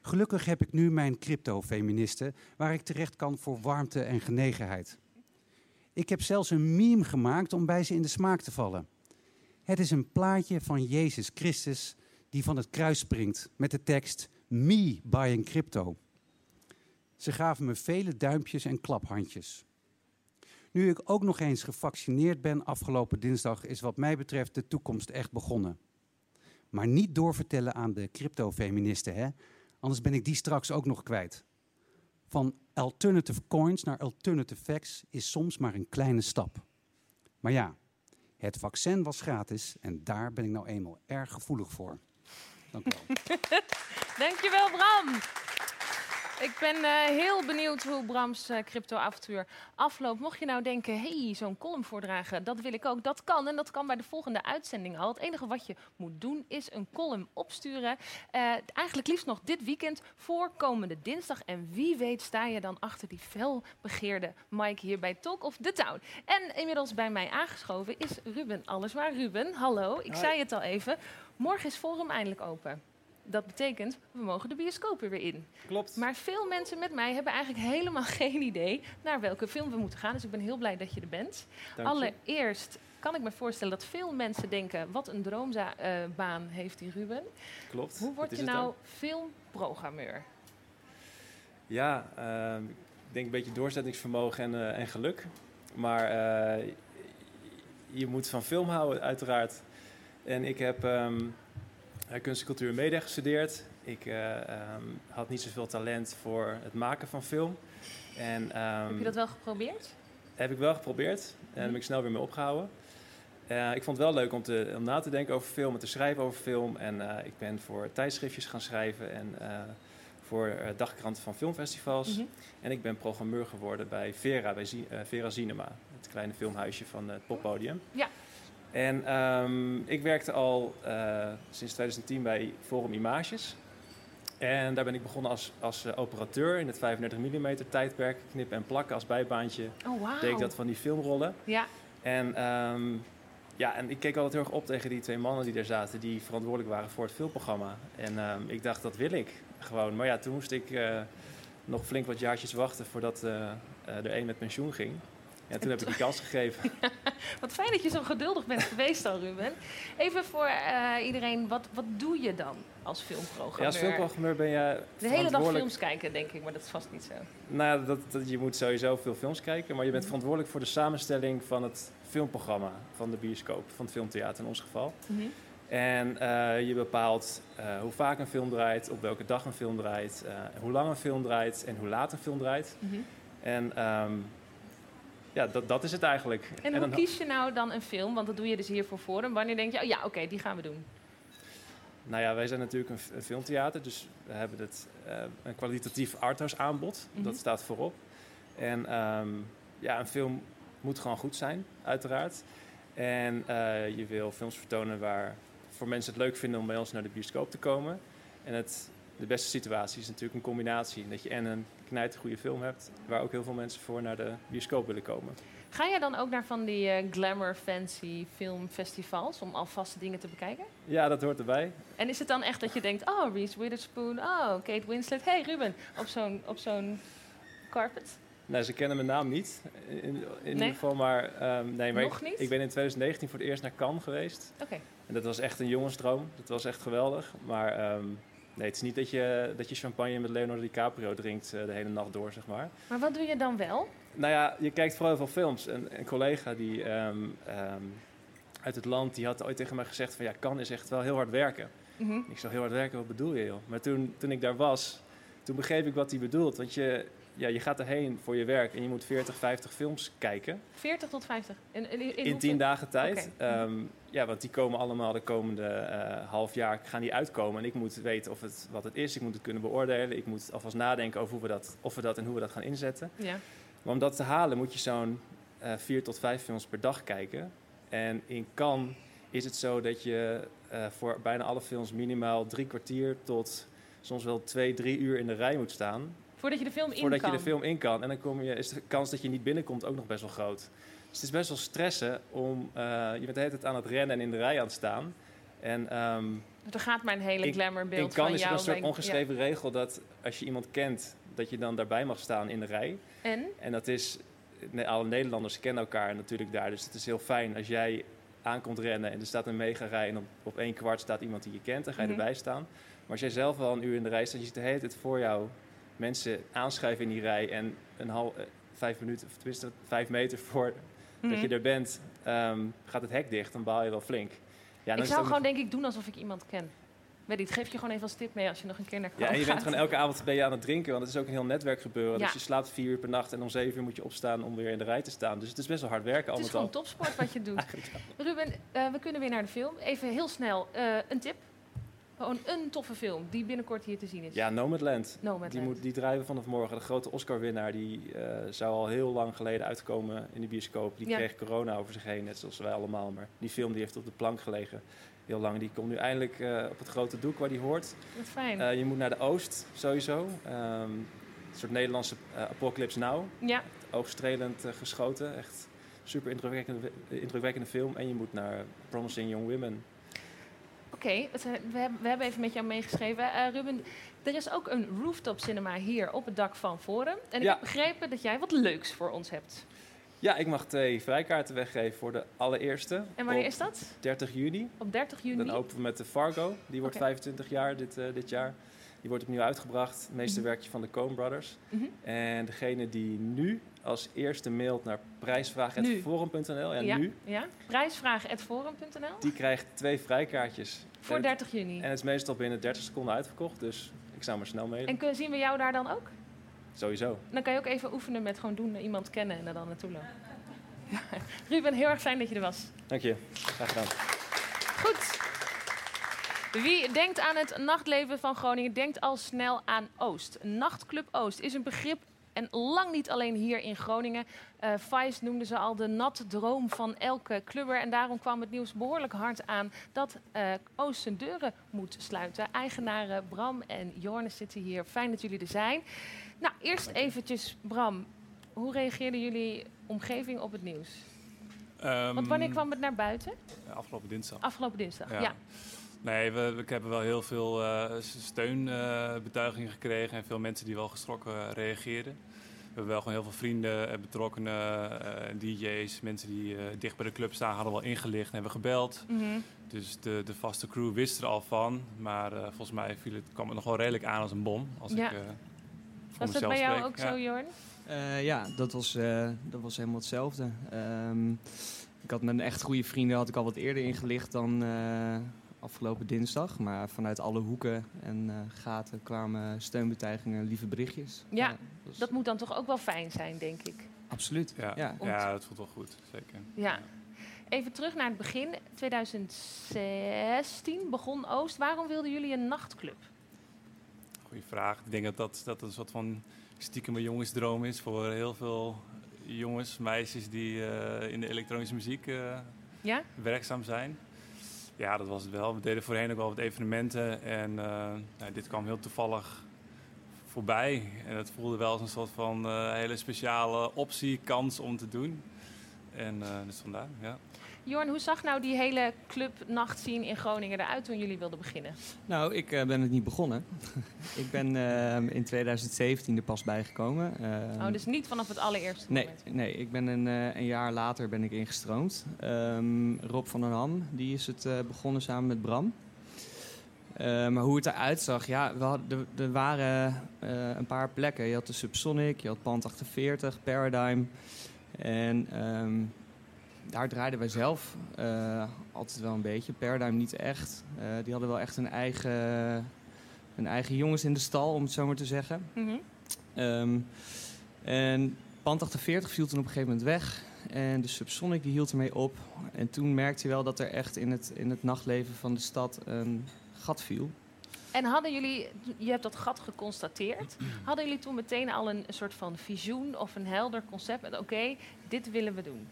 Gelukkig heb ik nu mijn crypto-feministen, waar ik terecht kan voor warmte en genegenheid. Ik heb zelfs een meme gemaakt om bij ze in de smaak te vallen. Het is een plaatje van Jezus Christus die van het kruis springt met de tekst Me buying crypto. Ze gaven me vele duimpjes en klaphandjes. Nu ik ook nog eens gevaccineerd ben afgelopen dinsdag, is wat mij betreft de toekomst echt begonnen. Maar niet doorvertellen aan de crypto-feministen, hè? Anders ben ik die straks ook nog kwijt. Van alternative coins naar alternative facts is soms maar een kleine stap. Maar ja, het vaccin was gratis en daar ben ik nou eenmaal erg gevoelig voor. Dank u wel. Dankjewel, Bram. Ik ben uh, heel benieuwd hoe Brams uh, crypto-avontuur afloopt. Mocht je nou denken, hey, zo'n column voordragen, dat wil ik ook. Dat kan en dat kan bij de volgende uitzending al. Het enige wat je moet doen is een column opsturen. Uh, eigenlijk liefst nog dit weekend voor komende dinsdag. En wie weet sta je dan achter die felbegeerde Mike hier bij Talk of the Town. En inmiddels bij mij aangeschoven is Ruben Alleswaar. Ruben, hallo. Ik zei het al even. Morgen is Forum eindelijk open dat betekent, we mogen de bioscoop weer in. Klopt. Maar veel mensen met mij hebben eigenlijk helemaal geen idee naar welke film we moeten gaan. Dus ik ben heel blij dat je er bent. Allereerst kan ik me voorstellen dat veel mensen denken, wat een droombaan uh, heeft die Ruben. Klopt. Hoe word je nou filmprogrammeur? Ja, uh, ik denk een beetje doorzettingsvermogen en, uh, en geluk. Maar eh, je moet van film houden, uiteraard. En ik heb um, kunst en cultuur media gestudeerd. Ik uh, um, had niet zoveel talent voor het maken van film. En, um, heb je dat wel geprobeerd? Heb ik wel geprobeerd. En daar ben ik snel weer mee opgehouden. Uh, ik vond het wel leuk om, te, om na te denken over film en te schrijven over film. En uh, ik ben voor tijdschriftjes gaan schrijven en voor dagkranten van filmfestivals. Mm -hmm. En ik ben programmeur geworden bij Vera, bij Vera Cinema. Het kleine filmhuisje van het poppodium. Ja. En um, ik werkte al uh, sinds 2010 bij Forum Images. En daar ben ik begonnen als, als uh, operateur in het 35 mm tijdperk, knippen en plakken als bijbaantje. Oh, wow. Deed ik dat van die filmrollen. Ja. En, um, ja, en ik keek altijd heel erg op tegen die twee mannen die daar zaten, die verantwoordelijk waren voor het filmprogramma. En um, ik dacht, dat wil ik gewoon. Maar ja, toen moest ik uh, nog flink wat jaartjes wachten voordat er één met pensioen ging. Ja, toen heb ik die kans gegeven. wat fijn dat je zo geduldig bent geweest al, Ruben. Even voor uh, iedereen, wat, wat doe je dan als filmprogrammeur? Ja, als filmprogrammeur ben je De hele dag films kijken, denk ik, maar dat is vast niet zo. Nou ja, dat, dat, je moet sowieso veel films kijken, maar je bent mhm. verantwoordelijk voor de samenstelling van het filmprogramma, van de bioscoop, van het filmtheater in ons geval. Mm En uh, je bepaalt uh, hoe vaak een film draait, op welke dag een film draait, hoe lang een film draait en hoe laat een film draait. Mm -hmm. En um, ja, dat, dat is het eigenlijk. En, hoe kies je nou dan een film? Want dat doe je dus hier voor Forum. Wanneer denk je, oh ja, oké, die gaan we doen? Nou ja, wij zijn natuurlijk een, filmtheater, dus we hebben het, uh, een kwalitatief arthouse aanbod. Mm -hmm. Dat staat voorop. En um, ja, een film moet gewoon goed zijn, uiteraard. En uh, je wil films vertonen waar voor mensen het leuk vinden om bij ons naar de bioscoop te komen. En het, de beste situatie is natuurlijk een combinatie. Dat je en een goede film hebt, waar ook heel veel mensen voor naar de bioscoop willen komen. Ga je dan ook naar van die uh, glamour fancy filmfestivals om alvast dingen te bekijken? Ja, dat hoort erbij. En is het dan echt dat je denkt, oh, Reese Witherspoon, oh, Kate Winslet, hey Ruben, op zo'n op zo'n carpet? Nee, ze kennen mijn naam niet, in, in nee? ieder geval, maar... Um, nee, maar Nog ik, niet? ik ben in 2019 voor het eerst naar Cannes geweest. Oké. En dat was echt een jongensdroom, dat was echt geweldig, maar... Um, Nee, het is niet dat je, dat je champagne met Leonardo DiCaprio drinkt uh, de hele nacht door, zeg maar. Maar wat doe je dan wel? Nou ja, je kijkt vooral veel films. Een, een collega die um, um, uit het land, die had ooit tegen mij gezegd van... ja, kan is echt wel heel hard werken. Mm -hmm. Ik zou heel hard werken, wat bedoel je joh? Maar toen, toen ik daar was, toen begreep ik wat hij bedoelt. Want je, ja, je gaat erheen voor je werk en je moet 40, 50 films kijken. 40 tot 50? In, in, in, in 10 dagen tijd. Okay. Um, ja, want die komen allemaal de komende uh, half jaar gaan die uitkomen. En ik moet weten of het, wat het is. Ik moet het kunnen beoordelen. Ik moet alvast nadenken over hoe we dat, of we dat en hoe we dat gaan inzetten. Ja. Maar om dat te halen moet je zo'n uh, vier tot vijf films per dag kijken. En in Cannes is het zo dat je uh, voor bijna alle films minimaal drie kwartier tot soms wel twee, drie uur in de rij moet staan. Voordat je de film in Voordat kan? je de film in kan. En dan kom je, is de kans dat je niet binnenkomt ook nog best wel groot. Dus het is best wel stressen om... Uh, je bent de hele tijd aan het rennen en in de rij aan het staan. En, um, er gaat maar een hele glamourbeeld in kan is er een soort ongeschreven ja. regel dat als je iemand kent... dat je dan daarbij mag staan in de rij. En? En dat is... Alle Nederlanders kennen elkaar natuurlijk daar. Dus het is heel fijn als jij aankomt rennen en er staat een mega rij... en op, op één kwart staat iemand die je kent, dan ga je mm -hmm. erbij staan. Maar als jij zelf wel een uur in de rij staat... je ziet de hele tijd voor jou mensen aanschuiven in die rij... en een half, uh, vijf minuten, of tenminste vijf meter voor dat je er bent, um, gaat het hek dicht, dan baal je wel flink. Ja, ik zou gewoon denk ik doen alsof ik iemand ken. Weet geef je gewoon even als tip mee als je nog een keer naar Ja, en je bent gewoon elke avond ben je aan het drinken, want het is ook een heel netwerk gebeuren. Ja. Dus je slaapt vier uur per nacht en om zeven uur moet je opstaan om weer in de rij te staan. Dus het is best wel hard werken. Het is gewoon topsport wat je doet. Ruben, uh, we kunnen weer naar de film. Even heel snel, uh, een tip. Gewoon een toffe film die binnenkort hier te zien is. Ja, Nomadland. Nomadland. Die, moet, die draaien we vanaf morgen. De grote Oscar-winnaar die uh, zou al heel lang geleden uitkomen in de bioscoop. Die ja. kreeg corona over zich heen, net zoals wij allemaal. Maar die film die heeft op de plank gelegen heel lang. Die komt nu eindelijk uh, op het grote doek waar die hoort. Wat fijn. Uh, je moet naar de Oost, sowieso. Um, een soort Nederlandse Apocalypse Now. Ja. Oogstrelend geschoten. Echt super indrukwekkende, indrukwekkende film. En je moet naar Promising Young Women. Oké, okay, we, hebben, even met jou meegeschreven. Uh, Ruben, er is ook een rooftop cinema hier op het dak van Forum. En ik ja. heb begrepen dat jij wat leuks voor ons hebt. Ja, ik mag twee vrijkaarten weggeven voor de allereerste. En wanneer is dat? 30 juni. Op 30 juni? Dan openen we met de Fargo. Die wordt okay. 25 jaar dit, uh, dit jaar. Die wordt opnieuw uitgebracht. Het meeste -hmm. werkje van de Coen Brothers. Mm -hmm. En degene die nu als eerste mailt naar prijsvraag.forum.nl. Ja, ja, nu. Ja, prijsvraag.forum.nl. Die krijgt twee vrijkaartjes. Voor 30 juni. En het is meestal binnen 30 seconden uitverkocht. Dus ik zou maar snel mailen. En kunnen, zien we jou daar dan ook? Sowieso. Dan kan je ook even oefenen met gewoon doen, iemand kennen en er dan naartoe lopen. Ja. Ruben, heel erg fijn dat je er was. Dank je. Graag gedaan. Goed. Wie denkt aan het nachtleven van Groningen, denkt al snel aan Oost. Nachtclub Oost is een begrip en lang niet alleen hier in Groningen. Uh, Vice noemde ze al de nat droom van elke clubber. En daarom kwam het nieuws behoorlijk hard aan dat uh, Oost zijn deuren moet sluiten. Eigenaren Bram en Jorne zitten hier. Fijn dat jullie er zijn. Nou, eerst eventjes Bram. Hoe reageerde jullie omgeving op het nieuws? Um, Want wanneer kwam het naar buiten? Afgelopen dinsdag. Afgelopen dinsdag, ja. ja. Nee, we, we, hebben wel heel veel uh, steunbetuigingen uh, gekregen en veel mensen die wel geschrokken reageerden. hebben wel gewoon heel veel vrienden, betrokkenen, DJ's, mensen die dicht bij de club staan, hadden wel ingelicht en hebben gebeld. Mhm. Dus de, de vaste crew wist er al van. Maar volgens mij viel het, kwam het nog wel redelijk aan als een bom. Als ja. ik, Was dat bij jou ook zo, Jorn? ja, dat was, dat was helemaal hetzelfde. Um, ik had met een echt goede vrienden had ik al wat eerder ingelicht dan uh, afgelopen dinsdag. Maar vanuit alle hoeken en uh, gaten kwamen steunbetuigingen, lieve berichtjes. Ja, dat moet dan toch ook wel fijn zijn, denk ik. Absoluut. Ja, ja. ja dat voelt wel goed, zeker. Ja. Even terug naar het begin. 2016 begon Oost. Waarom wilden jullie een nachtclub? Goeie vraag. Ik denk dat dat, dat een soort van stiekem jongensdroom is voor heel veel jongens, meisjes die eh, in de elektronische muziek uh, ja? werkzaam zijn. Ja, dat was het wel. We deden voorheen ook wel wat evenementen en nou, dit kwam heel toevallig voorbij. En het voelde wel als een soort van hele speciale optie, kans om te doen. En dus vandaar, ja. Jorn, hoe zag nou die hele club zien in Groningen eruit toen jullie wilden beginnen? Nou, ik uh, ben het niet begonnen. ik ben uh, in 2017 er pas bijgekomen. Uh, oh, dus niet vanaf het allereerste nee, moment? Nee, ik ben een, eh, een jaar later ben ik ingestroomd. Um, Rob van den Ham, die is het begonnen samen met Bram. maar hoe het eruit zag, ja, we hadden, er waren een paar plekken. Je had de Subsonic, je had Pand 48, Paradigm. En um, daar draaiden wij zelf uh, altijd wel een beetje. Paradigm niet echt. Uh, die hadden wel echt een eigen, een eigen jongens in de stal, om het zo maar te zeggen. Mm -hmm. um, en Pand 48 viel toen op een gegeven moment weg. En de Subsonic die hield ermee op. En toen merkte je wel dat er echt in het, in het nachtleven van de stad een gat viel. En hadden jullie, je hebt dat gat geconstateerd, hadden jullie toen meteen al een, een soort van visioen of een helder concept met oké, dit willen we doen?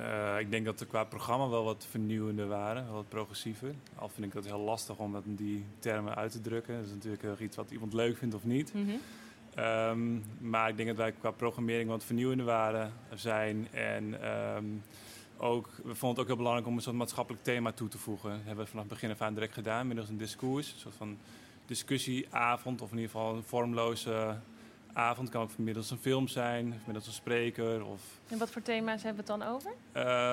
Uh, ik denk dat er qua programma wel wat vernieuwender waren, wel wat progressiever. Al vind ik dat heel lastig om dat in die termen uit te drukken. Dat is natuurlijk iets wat iemand leuk vindt of niet. Mm -hmm. um, maar ik denk dat wij qua programmering wat vernieuwender waren zijn. En um, ook, we vonden het ook heel belangrijk om een soort maatschappelijk thema toe te voegen. Dat hebben we vanaf het begin af aan direct gedaan, middels een discours. Een soort van discussieavond, of in ieder geval een vormloze avond kan ook middels een film zijn, middels een spreker. Of... En wat voor thema's hebben we het dan over?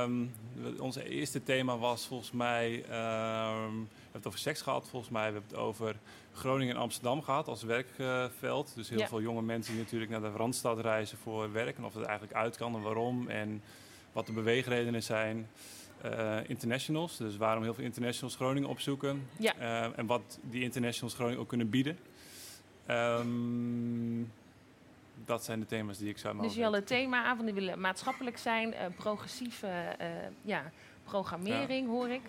Um, ons eerste thema was volgens mij, um, we hebben het over seks gehad volgens mij. We hebben het over Groningen en Amsterdam gehad als werkveld. Dus heel ja. veel jonge mensen die natuurlijk naar de Randstad reizen voor werk. En of het eigenlijk uit kan en waarom. En wat de beweegredenen zijn. Uh, internationals, dus waarom heel veel internationals Groningen opzoeken. Ja. Uh, en wat die internationals Groningen ook kunnen bieden. Um, dat zijn de thema's die ik zou mogen. Dus je had themaavond, die willen maatschappelijk zijn, uh, progressieve uh, ja, programmering ja. hoor ik.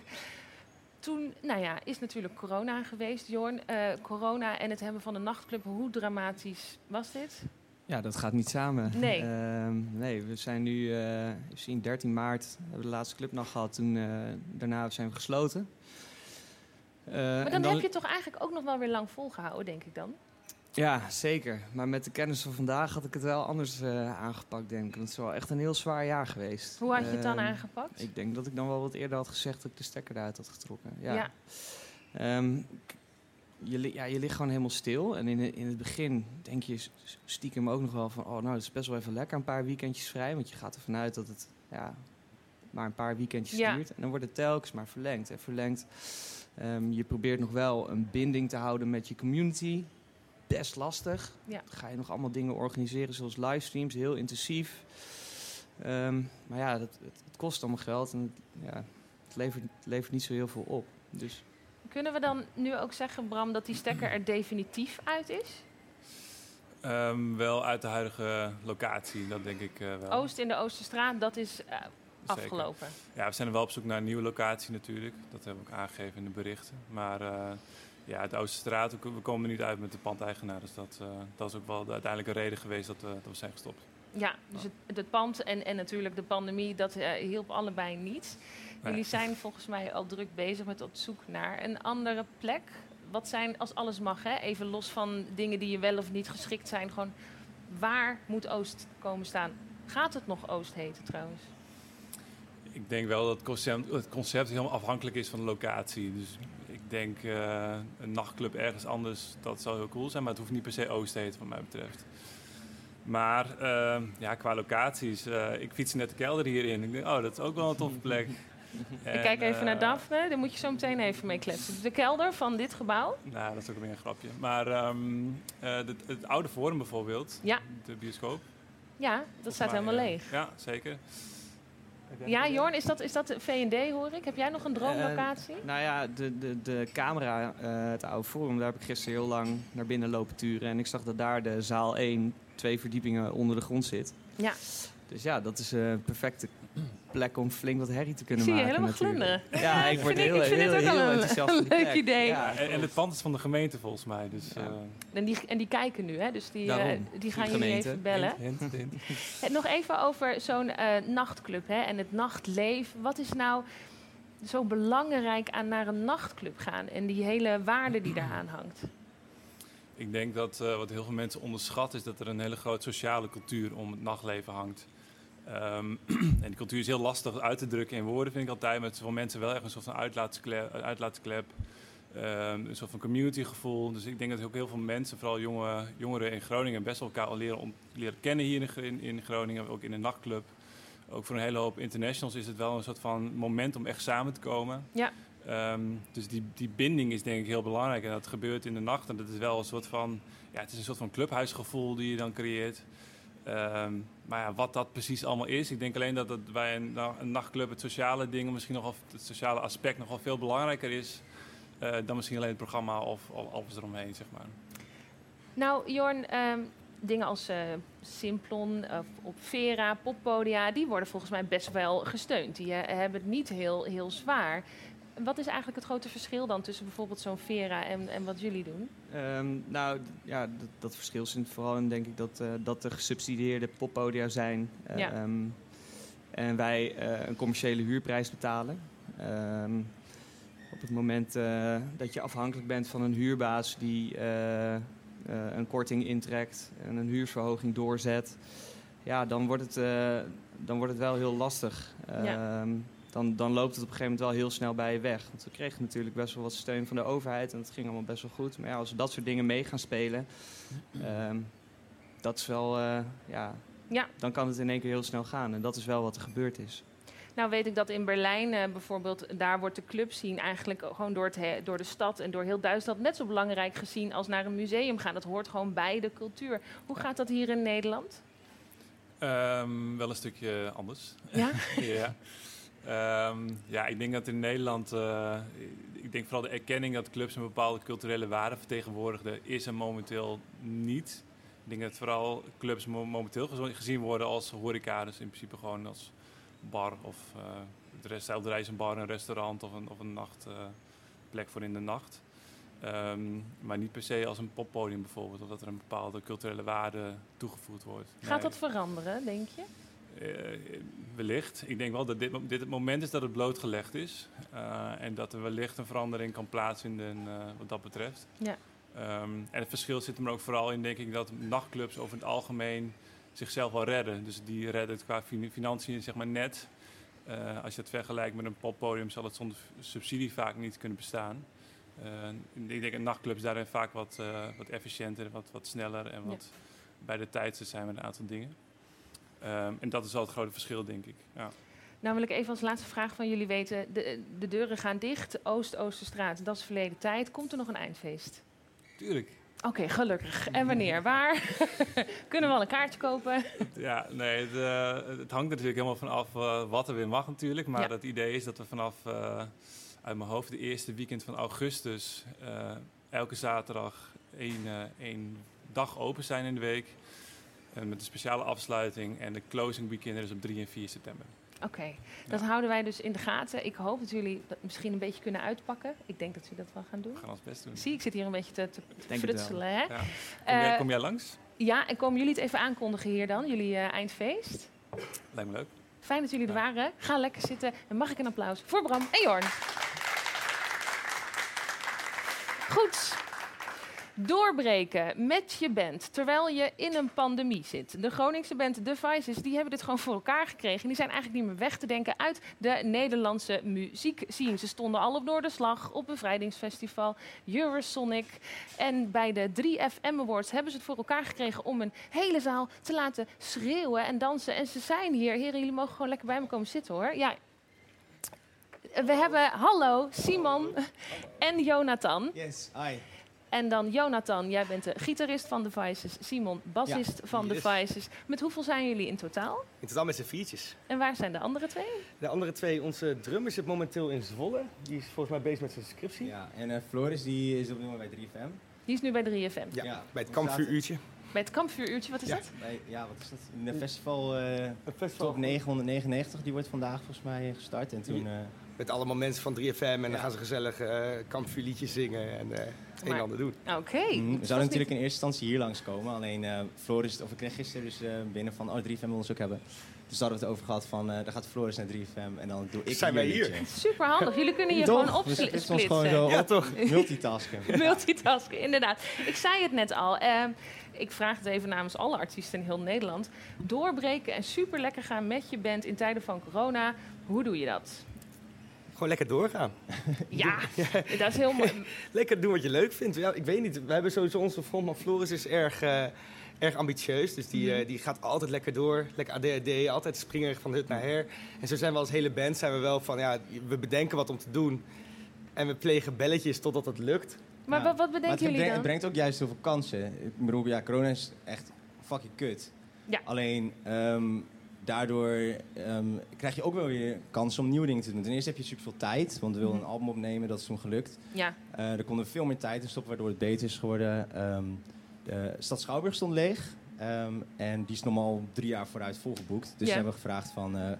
Toen, nou ja, is natuurlijk corona geweest, Jorn. Uh, corona en het hebben van een nachtclub, hoe dramatisch was dit? Ja, dat gaat niet samen. Nee. Ehm, nee, we zijn nu, we zien 13 maart, hebben we de laatste clubnacht gehad. Toen, daarna zijn we gesloten. maar dan, dan heb je toch eigenlijk ook nog wel weer lang volgehouden, denk ik dan? Ja, zeker. Maar met de kennis van vandaag had ik het wel anders uh, aangepakt, denk ik. Het is wel echt een heel zwaar jaar geweest. Hoe had je het dan uh, aangepakt? Ik denk dat ik dan wel wat eerder had gezegd dat ik de stekker eruit had getrokken. Ja. ja. Um, je, ja, je ligt gewoon helemaal stil. En in, in het begin denk je stiekem ook nog wel van... oh, nou, het is best wel even lekker een paar weekendjes vrij. Want je gaat ervan uit dat het ja, maar een paar weekendjes ja. duurt. En dan wordt het telkens maar verlengd en verlengd. Um, je probeert nog wel een binding te houden met je community best lastig. Ja. Dan ga je nog allemaal dingen organiseren zoals livestreams, heel intensief. Um, maar ja, dat, het, het, kost allemaal geld en het, ja, het, levert, het levert niet zo heel veel op. Dus. Kunnen we dan nu ook zeggen, Bram, dat die stekker er definitief uit is? Um, wel uit de huidige locatie, dat denk ik uh, wel. Oost in de Oosterstraat, dat is uh, afgelopen. Ja, we zijn er wel op zoek naar een nieuwe locatie natuurlijk. Dat hebben we ook aangegeven in de berichten. Maar uh, ja, de Oosterstraat, we komen niet uit met de pandeigenaar. Dus dat, uh, dat is ook wel de uiteindelijke reden geweest dat, uh, dat we zijn gestopt. Ja, dus het, het pand en, en natuurlijk de pandemie, dat uh, hielp allebei niet. Nee. Jullie zijn volgens mij al druk bezig met op zoek naar een andere plek. Wat zijn, als alles mag, hè, even los van dingen die je wel of niet geschikt zijn, gewoon waar moet Oost komen staan? Gaat het nog Oost heten trouwens? Ik denk wel dat het concept, het concept helemaal afhankelijk is van de locatie. Dus denk uh, een nachtclub ergens anders, dat zou heel cool zijn. Maar het hoeft niet per se Oost te heten, wat mij betreft. Maar ehm, ja, qua locaties, ik fiets net de kelder hierin. Ik denk, oh, dat is ook wel een toffe plek. ik kijk even naar Daphne, daar moet je zo meteen even mee kletsen. De kelder van dit gebouw? Nou, dat is ook weer een grapje. Maar um, het, het, oude Forum bijvoorbeeld, ja. de bioscoop. Ja, dat staat helemaal leeg. Ja, zeker. Ja, Jorn, is dat, is dat V&D hoor ik? Heb jij nog een droomlocatie? Uh, nou ja, de, de, de camera, uh, het oude forum, daar heb ik gisteren heel lang naar binnen lopen turen. En ik zag dat daar de zaal 1, twee verdiepingen onder de grond zit. Ja. Dus ja, dat is een perfecte plek om flink wat herrie te kunnen maken. Zie je helemaal glunderen. Ja, ik word heel, heel, heel, heel enthousiast. Een leuk idee. Ja, en, het pand is van de gemeente volgens mij. Dus, ja. uh... en, die, en die kijken nu, hè? dus die, uh, die gaan jullie even bellen. Hint, hint, hint. Nog even over zo'n uh, nachtclub hè? en het nachtleven. Wat is nou zo belangrijk aan naar een nachtclub gaan en die hele waarde die daaraan hangt? Ik denk dat wat heel veel mensen onderschatten is dat er een hele grote sociale cultuur om het nachtleven hangt. Um, en die cultuur is heel lastig uit te drukken in woorden, vind ik altijd. Maar het is voor mensen wel echt een soort van uitlaatsklep. uitlaatsklep um, een soort van communitygevoel. Dus ik denk dat ook heel veel mensen, vooral jonge, jongeren in Groningen, best wel elkaar al leren, leren kennen hier in, in, Groningen, ook in een nachtclub. Ook voor een hele hoop internationals is het wel een soort van moment om echt samen te komen. Ja. Um, dus die, die binding is denk ik heel belangrijk. En dat gebeurt in de nacht. En dat is wel een soort van, ja, het is een soort van clubhuisgevoel die je dan creëert. Um, maar ja, wat dat precies allemaal is, ik denk alleen dat het bij een, nachtclub het sociale ding, misschien nog het sociale aspect nog wel veel belangrijker is uh, dan misschien alleen het programma of, of alles eromheen, zeg maar. Nou, Jorn, um, dingen als uh, Simplon of op Vera, poppodia, die worden volgens mij best wel gesteund. Die uh, hebben het niet heel, heel zwaar. Wat is eigenlijk het grote verschil dan tussen bijvoorbeeld zo'n Vera en, en wat jullie doen? Um, nou, ja, dat, dat, verschil zit vooral in, denk ik, dat, uh, dat er gesubsidieerde poppodia zijn. Uh, ja. um, en wij uh, een commerciële huurprijs betalen. Um, op het moment dat je afhankelijk bent van een huurbaas die een korting intrekt en een huursverhoging doorzet, ja, dan wordt het, dan wordt het wel heel lastig. Ja dan, dan loopt het op een gegeven moment wel heel snel bij je weg. Want we kregen natuurlijk best wel wat steun van de overheid en dat ging allemaal best wel goed. Maar ja, als we dat soort dingen mee gaan spelen, um, dat is wel, uh, ja, ja, dan kan het in één keer heel snel gaan. En dat is wel wat er gebeurd is. Nou weet ik dat in Berlijn uh, bijvoorbeeld, daar wordt de club zien eigenlijk gewoon door, het door de stad en door heel Duitsland net zo belangrijk gezien als naar een museum gaan. Dat hoort gewoon bij de cultuur. Hoe gaat dat hier in Nederland? Um, wel een stukje anders. Ja? ja. Um, ja, ik denk dat in Nederland, uh, ik denk vooral de erkenning dat clubs een bepaalde culturele waarde vertegenwoordigen, is er momenteel niet. Ik denk dat vooral clubs momenteel gezien worden als horeca, dus in principe gewoon als bar of uh, het rest, is een bar, een restaurant of een, of een nachtplek uh, voor in de nacht. Um, maar niet per se als een poppodium bijvoorbeeld, of dat er een bepaalde culturele waarde toegevoegd wordt. Gaat nee. dat veranderen, denk je? Uh, wellicht. Ik denk wel dat dit, dit, het moment is dat het blootgelegd is. Uh, en dat er wellicht een verandering kan plaatsvinden uh, wat dat betreft. Ja. Um, en het verschil zit er ook vooral in, denk ik, dat nachtclubs over het algemeen zichzelf wel redden. Dus die redden het qua financiën zeg maar net. als je het vergelijkt met een poppodium zal het zonder subsidie vaak niet kunnen bestaan. ik denk dat nachtclubs daarin vaak wat, wat efficiënter, wat, wat sneller en wat ja. bij de tijd zijn met een aantal dingen. Um, en dat is wel het grote verschil, denk ik. Ja. Nou wil ik even als laatste vraag van jullie weten. De, de deuren gaan dicht, Oost-Oosterstraat, dat is verleden tijd. Komt er nog een eindfeest? Tuurlijk. Oké, okay, gelukkig. En wanneer? Waar? Kunnen we al een kaartje kopen? ja, nee, het, uh, het, hangt natuurlijk helemaal vanaf uh, wat er weer mag natuurlijk. Maar ja. het idee is dat we vanaf, uh, uit mijn hoofd, de eerste weekend van augustus... elke zaterdag één, één dag open zijn in de week... En met een speciale afsluiting. En de closing weekend is op 3 en 4 september. Oké, okay. dat ja. houden wij dus in de gaten. Ik hoop dat jullie dat misschien een beetje kunnen uitpakken. Ik denk dat jullie dat wel gaan doen. We gaan ons best doen. Zie, ik zit hier een beetje te, te, frutselen. Hè? Ja. Kom, jij, uh, kom, jij, langs? Ja, en komen jullie het even aankondigen hier dan, jullie uh, eindfeest? Lijkt me leuk. Fijn dat jullie er waren. Ga lekker zitten. En mag ik een applaus voor Bram en Jorn. Goed. Doorbreken met je band terwijl je in een pandemie zit. De Groningse band The Vices die hebben dit gewoon voor elkaar gekregen. Die zijn eigenlijk niet meer weg te denken uit de Nederlandse muziekscene. Ze stonden al op Noorderslag, op Bevrijdingsfestival, Eurosonic. En bij de 3FM Awards hebben ze het voor elkaar gekregen om een hele zaal te laten schreeuwen en dansen. En ze zijn hier. Heren, jullie mogen gewoon lekker bij me komen zitten hoor. Ja, we hebben hallo Simon en Jonathan. Yes, hi. En dan Jonathan, jij bent de gitarist van The Vices. Simon, bassist van The Vices. Met hoeveel zijn jullie in totaal? In totaal met z'n viertjes. En waar zijn de andere twee? De andere twee, onze drummer zit momenteel in Zwolle. Die is volgens mij bezig met zijn scriptie. Ja, en uh, Floris die is op dit moment bij 3FM. Die is nu bij 3FM? Ja, ja bij het kampvuuruurtje. Bij het kampvuuruurtje, wat is ja, dat? Bij, ja, wat is dat? Een festival, uh, festival top 999, die wordt vandaag volgens mij gestart. En toen... Uh, met allemaal mensen van 3FM en dan gaan ze gezellig uh, kampvuurliedjes zingen en uh, het een en ander doen. Oké. Mm, we zouden natuurlijk in eerste instantie hier langskomen. Alleen uh, Floris, of ik kreeg gisteren dus binnen van, oh 3FM wil ons ook hebben. Dus daar hadden we het over gehad van, dan gaat Floris naar 3FM en dan doe ik Zijn wij hier? Super handig. Jullie kunnen je gewoon opsplitsen. Het is gewoon zo ja, toch? multitasken. multitasken, inderdaad. Ik zei het net al. Uh, ik vraag het even namens alle artiesten in heel Nederland. Doorbreken en super lekker gaan met je band in tijden van corona. Hoe doe je dat? Gewoon lekker doorgaan. Ja, dat is heel mooi. lekker doen wat je leuk vindt. Ja, ik weet niet, we hebben sowieso onze frontman Floris is erg, uh, erg ambitieus. Dus die, uh, die gaat altijd lekker door. Lekker ADHD, altijd springen van hut naar her. En zo zijn we als hele band zijn we wel van, ja, we bedenken wat om te doen. En we plegen belletjes totdat het lukt. Maar ja. wat, wat bedenken maar jullie dan? Het brengt ook juist heel veel kansen. Ik bedoel, ja, corona is echt fucking kut. Ja. Alleen, um, daardoor um, krijg je ook wel weer kans om nieuwe dingen te doen. Ten eerste heb je super veel tijd, want we wilden een album opnemen, dat is toen gelukt. Ja. Uh, er konden veel meer tijd in stoppen, waardoor het beter is geworden. Um, de stad Schouwburg stond leeg um, en die is normaal drie jaar vooruit volgeboekt. Dus Ja. we hebben gevraagd van, uh,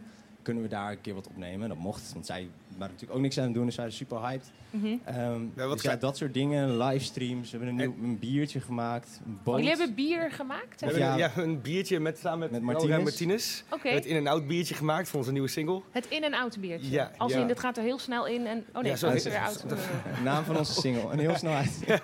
kunnen we daar een keer wat opnemen? Dat mocht, want zij waren natuurlijk ook niks aan het doen, dus zij waren super hyped. Mhm. Um, Ja, wat dus ja, dat soort dingen, livestreams. We hebben een, nieuw, een biertje gemaakt, een boot. Jullie hebben bier gemaakt? Hè? hebben Ja. ja. een biertje met, samen met, Met Martinez. Martinez. Het in-en-out biertje gemaakt voor onze nieuwe single. Het in- en out biertje. Ja, Als ja. in, dit gaat er heel snel in en... Oh nee, Ja, het zo is weer out. Naam van onze single. En heel snel uit.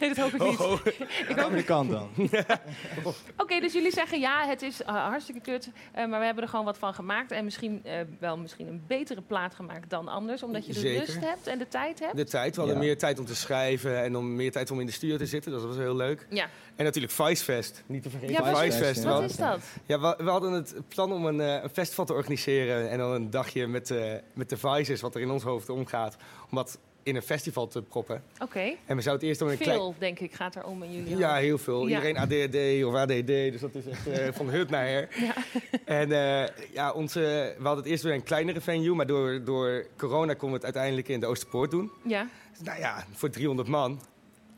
Nee, dat hoop ik niet. Oh, oh. Ik hoop de kant dan. Oké, dus jullie zeggen ja, het is uh, hartstikke kut, uh, maar we hebben er gewoon wat van gemaakt. En misschien uh, wel misschien een betere plaat gemaakt dan anders, omdat je de Zeker. rust hebt en de tijd hebt. De tijd. We hadden Ja. meer tijd om te schrijven en om meer tijd om in de studio te zitten. Dat was heel leuk. Ja, En natuurlijk Vicefest. Niet te vergeten. Ja, wat- Vicefest. Wat is dat? Ja, we, we hadden het plan om een, eh, een festival te organiseren. En dan een dagje met, eh, met de Vices, wat er in ons hoofd omgaat. Om dat in een festival te proppen. Oké. En we zouden het eerst om een klein... Veel, denk ik, gaat er om in jullie Ja, heel veel. Ja. Iedereen ADHD of ADD, dus dat is echt eh, van hut naar her. Ja. En eh, ja, onze, we hadden het eerst weer een kleinere venue, maar door, door corona konden we het uiteindelijk in de Oosterpoort doen. Ja, Nou ja, voor 300 man.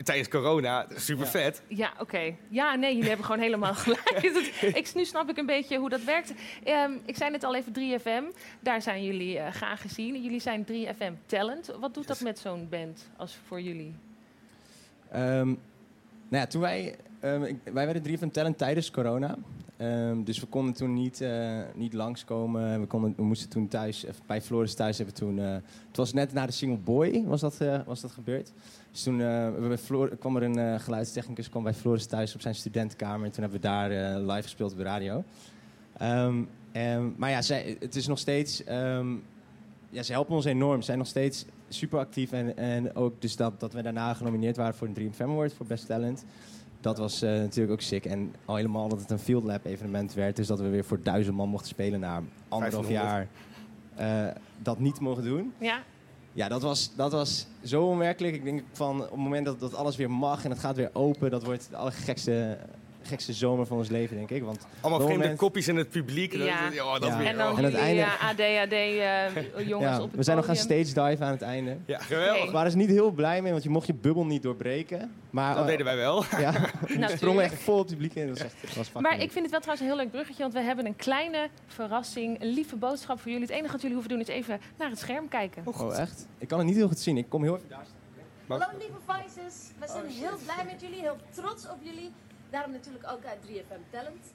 Tijdens corona, super vet. ja oké. Ja, nee, jullie hebben gewoon helemaal gelijk. Dat- ik, nu snap ik een beetje hoe dat werkt. Ehm, ik zei net al even 3FM. Daar zijn jullie eh, graag gezien. Jullie zijn 3FM Talent. Wat doet dat met zo'n band als voor jullie? Ehm, nou ja, toen wij... ehm, ik- wij werden 3 van Talent tijdens corona. Ehm, dus we konden toen niet, eh niet langskomen. We, konden, we moesten toen thuis, even bij Floris thuis hebben we toen... eh, het was net na de single Boy was dat, eh, was dat gebeurd. Dus toen eh, kwam er een eh, geluidstechnicus kwam bij Floris thuis op zijn studentenkamer. En toen hebben we daar eh, live gespeeld op de radio. Ehm, en- maar ja, zij, het is nog steeds... ehm, ja, ze helpen ons enorm. Ze zijn nog steeds super actief. En, en ook dus dat, dat we daarna genomineerd waren voor een Dream Fam Award voor Best Talent. Dat was eh, natuurlijk ook sick. En al helemaal dat het een Field Lab evenement werd. Dus dat we weer voor duizend man mochten spelen na anderhalf 1500. jaar. eh, dat niet mogen doen. Ja, Ja, dat was, dat was zo onwerkelijk. Ik denk van op het moment dat, dat alles weer mag en het gaat weer open, dat wordt de allergekste gekste zomer van ons leven, denk ik. Want Allemaal vreemde moment- kopjes in het publiek. Dat- Ja. dat- oh, dat Ja. weer. en dan oh. En uiteindelijk- eh, ADHD-jongens ja, op het we zijn nog gaan stage dive aan het einde. Ja, geweldig. We waren er niet heel blij mee, want je mocht je bubbel niet doorbreken. Maar Dat deden wij wel. Ja, we sprongen echt vol het publiek in. Dat was echt, dat was fucking Maar ik vind het wel trouwens een heel leuk bruggetje, want we hebben een kleine verrassing, een lieve boodschap voor jullie. Het enige wat jullie hoeven doen is even naar het scherm kijken. Oh, echt? Ik kan het niet heel goed zien. Ik kom heel even daar staan. Hallo lieve Vices, we zijn heel blij met jullie, heel trots op jullie. Daarom natuurlijk ook uit 3FM Talent.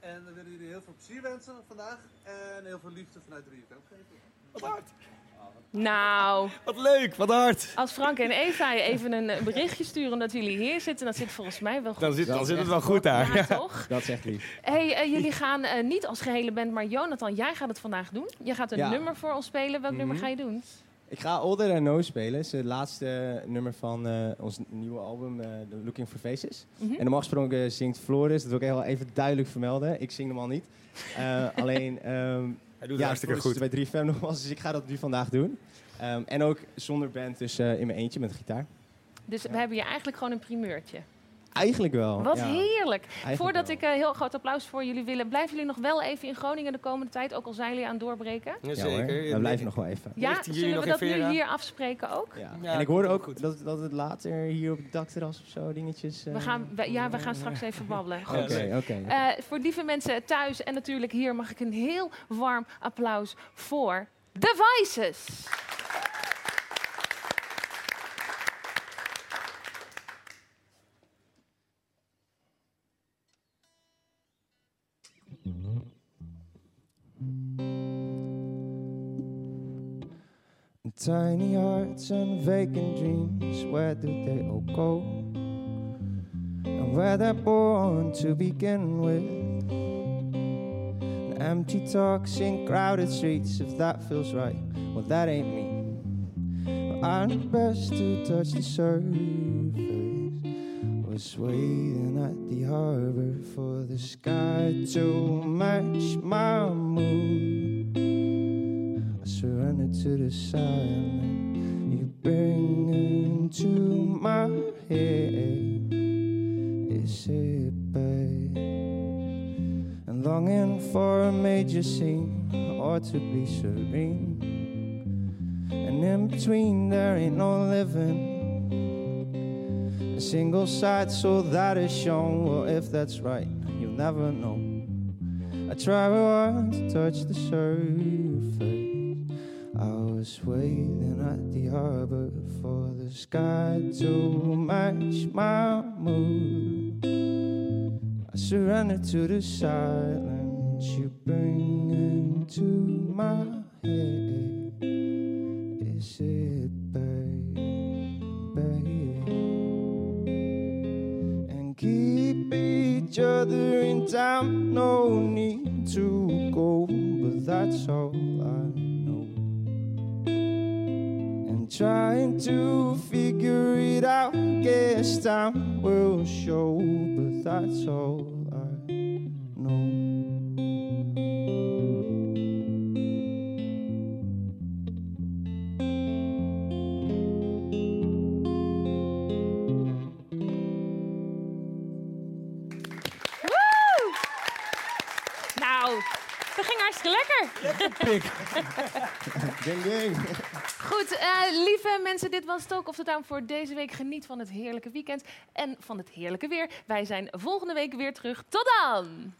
En we willen jullie heel veel plezier wensen vandaag. En heel veel liefde vanuit 3FM geven. Wat hard. Wat Nou. Wat leuk, wat hard. Als Frank en Eva even een berichtje sturen omdat jullie hier zitten, dan zit volgens mij wel goed. Dan zit, dan zit het wel goed daar. Ja, toch? Dat is echt lief. Hey, uh, jullie gaan uh, niet als gehele band, maar Jonathan, jij gaat het vandaag doen. Jij gaat een Ja. nummer voor ons spelen. Welk Mhm. nummer ga je doen? Ik ga Older Than No spelen. Het is het laatste nummer van eh, ons nieuwe album, eh, The Looking for Faces. Mhm. En normaal gesproken zingt Floris, dat wil ik heel even duidelijk vermelden. Ik zing hem al niet. Eh, alleen, ehm Hij doet het ja, hartstikke goed. bij 3FM nogmaals, dus ik ga dat nu vandaag doen. Ehm, en ook zonder band, dus eh, in mijn eentje met gitaar. Dus we hebben hier eigenlijk gewoon een primeurtje. Eigenlijk wel. Wat ja. heerlijk. Eigenlijk Voordat wel. ik een heel groot applaus voor jullie willen, blijven jullie nog wel even in Groningen de komende tijd, ook al zijn jullie aan het doorbreken? Ja, hoor. We blijven nog wel even. Ja, 19 juli zullen we dat nu hier afspreken ook? Ja. en ik hoorde ook dat, dat het later hier op het dakterras of zo dingetjes... eh, We gaan, we- ja, we gaan straks even babbelen. Goed. Oké, oké. Eh, voor lieve mensen thuis en natuurlijk hier mag ik een heel warm applaus voor The Voices. Tiny hearts and vacant dreams, where do they all go? And where they're born to begin with. And empty talks in crowded streets, if that feels right, well, that ain't me. I'm best to touch the surface. Was waiting at the harbor for the sky to match my mood. I surrender to the silence you bring into my head. Is it, babe? And longing for a major scene or to be serene. And in between, there ain't no living. Single side so that is shown. Well, if that's right, you'll never know. I try hard to touch the surface. I was waiting at the harbor for the sky to match my mood. I surrender to the silence you bring into my head. Other in town. No need to go, but that's all I know. And trying to figure it out, guess time will show, but that's all I know. Hartstikke lekker. pik. Gang, gang. Goed, eh, lieve mensen, dit was Talk of the Town voor deze week. Geniet van het heerlijke weekend en van het heerlijke weer. Wij zijn volgende week weer terug. Tot dan!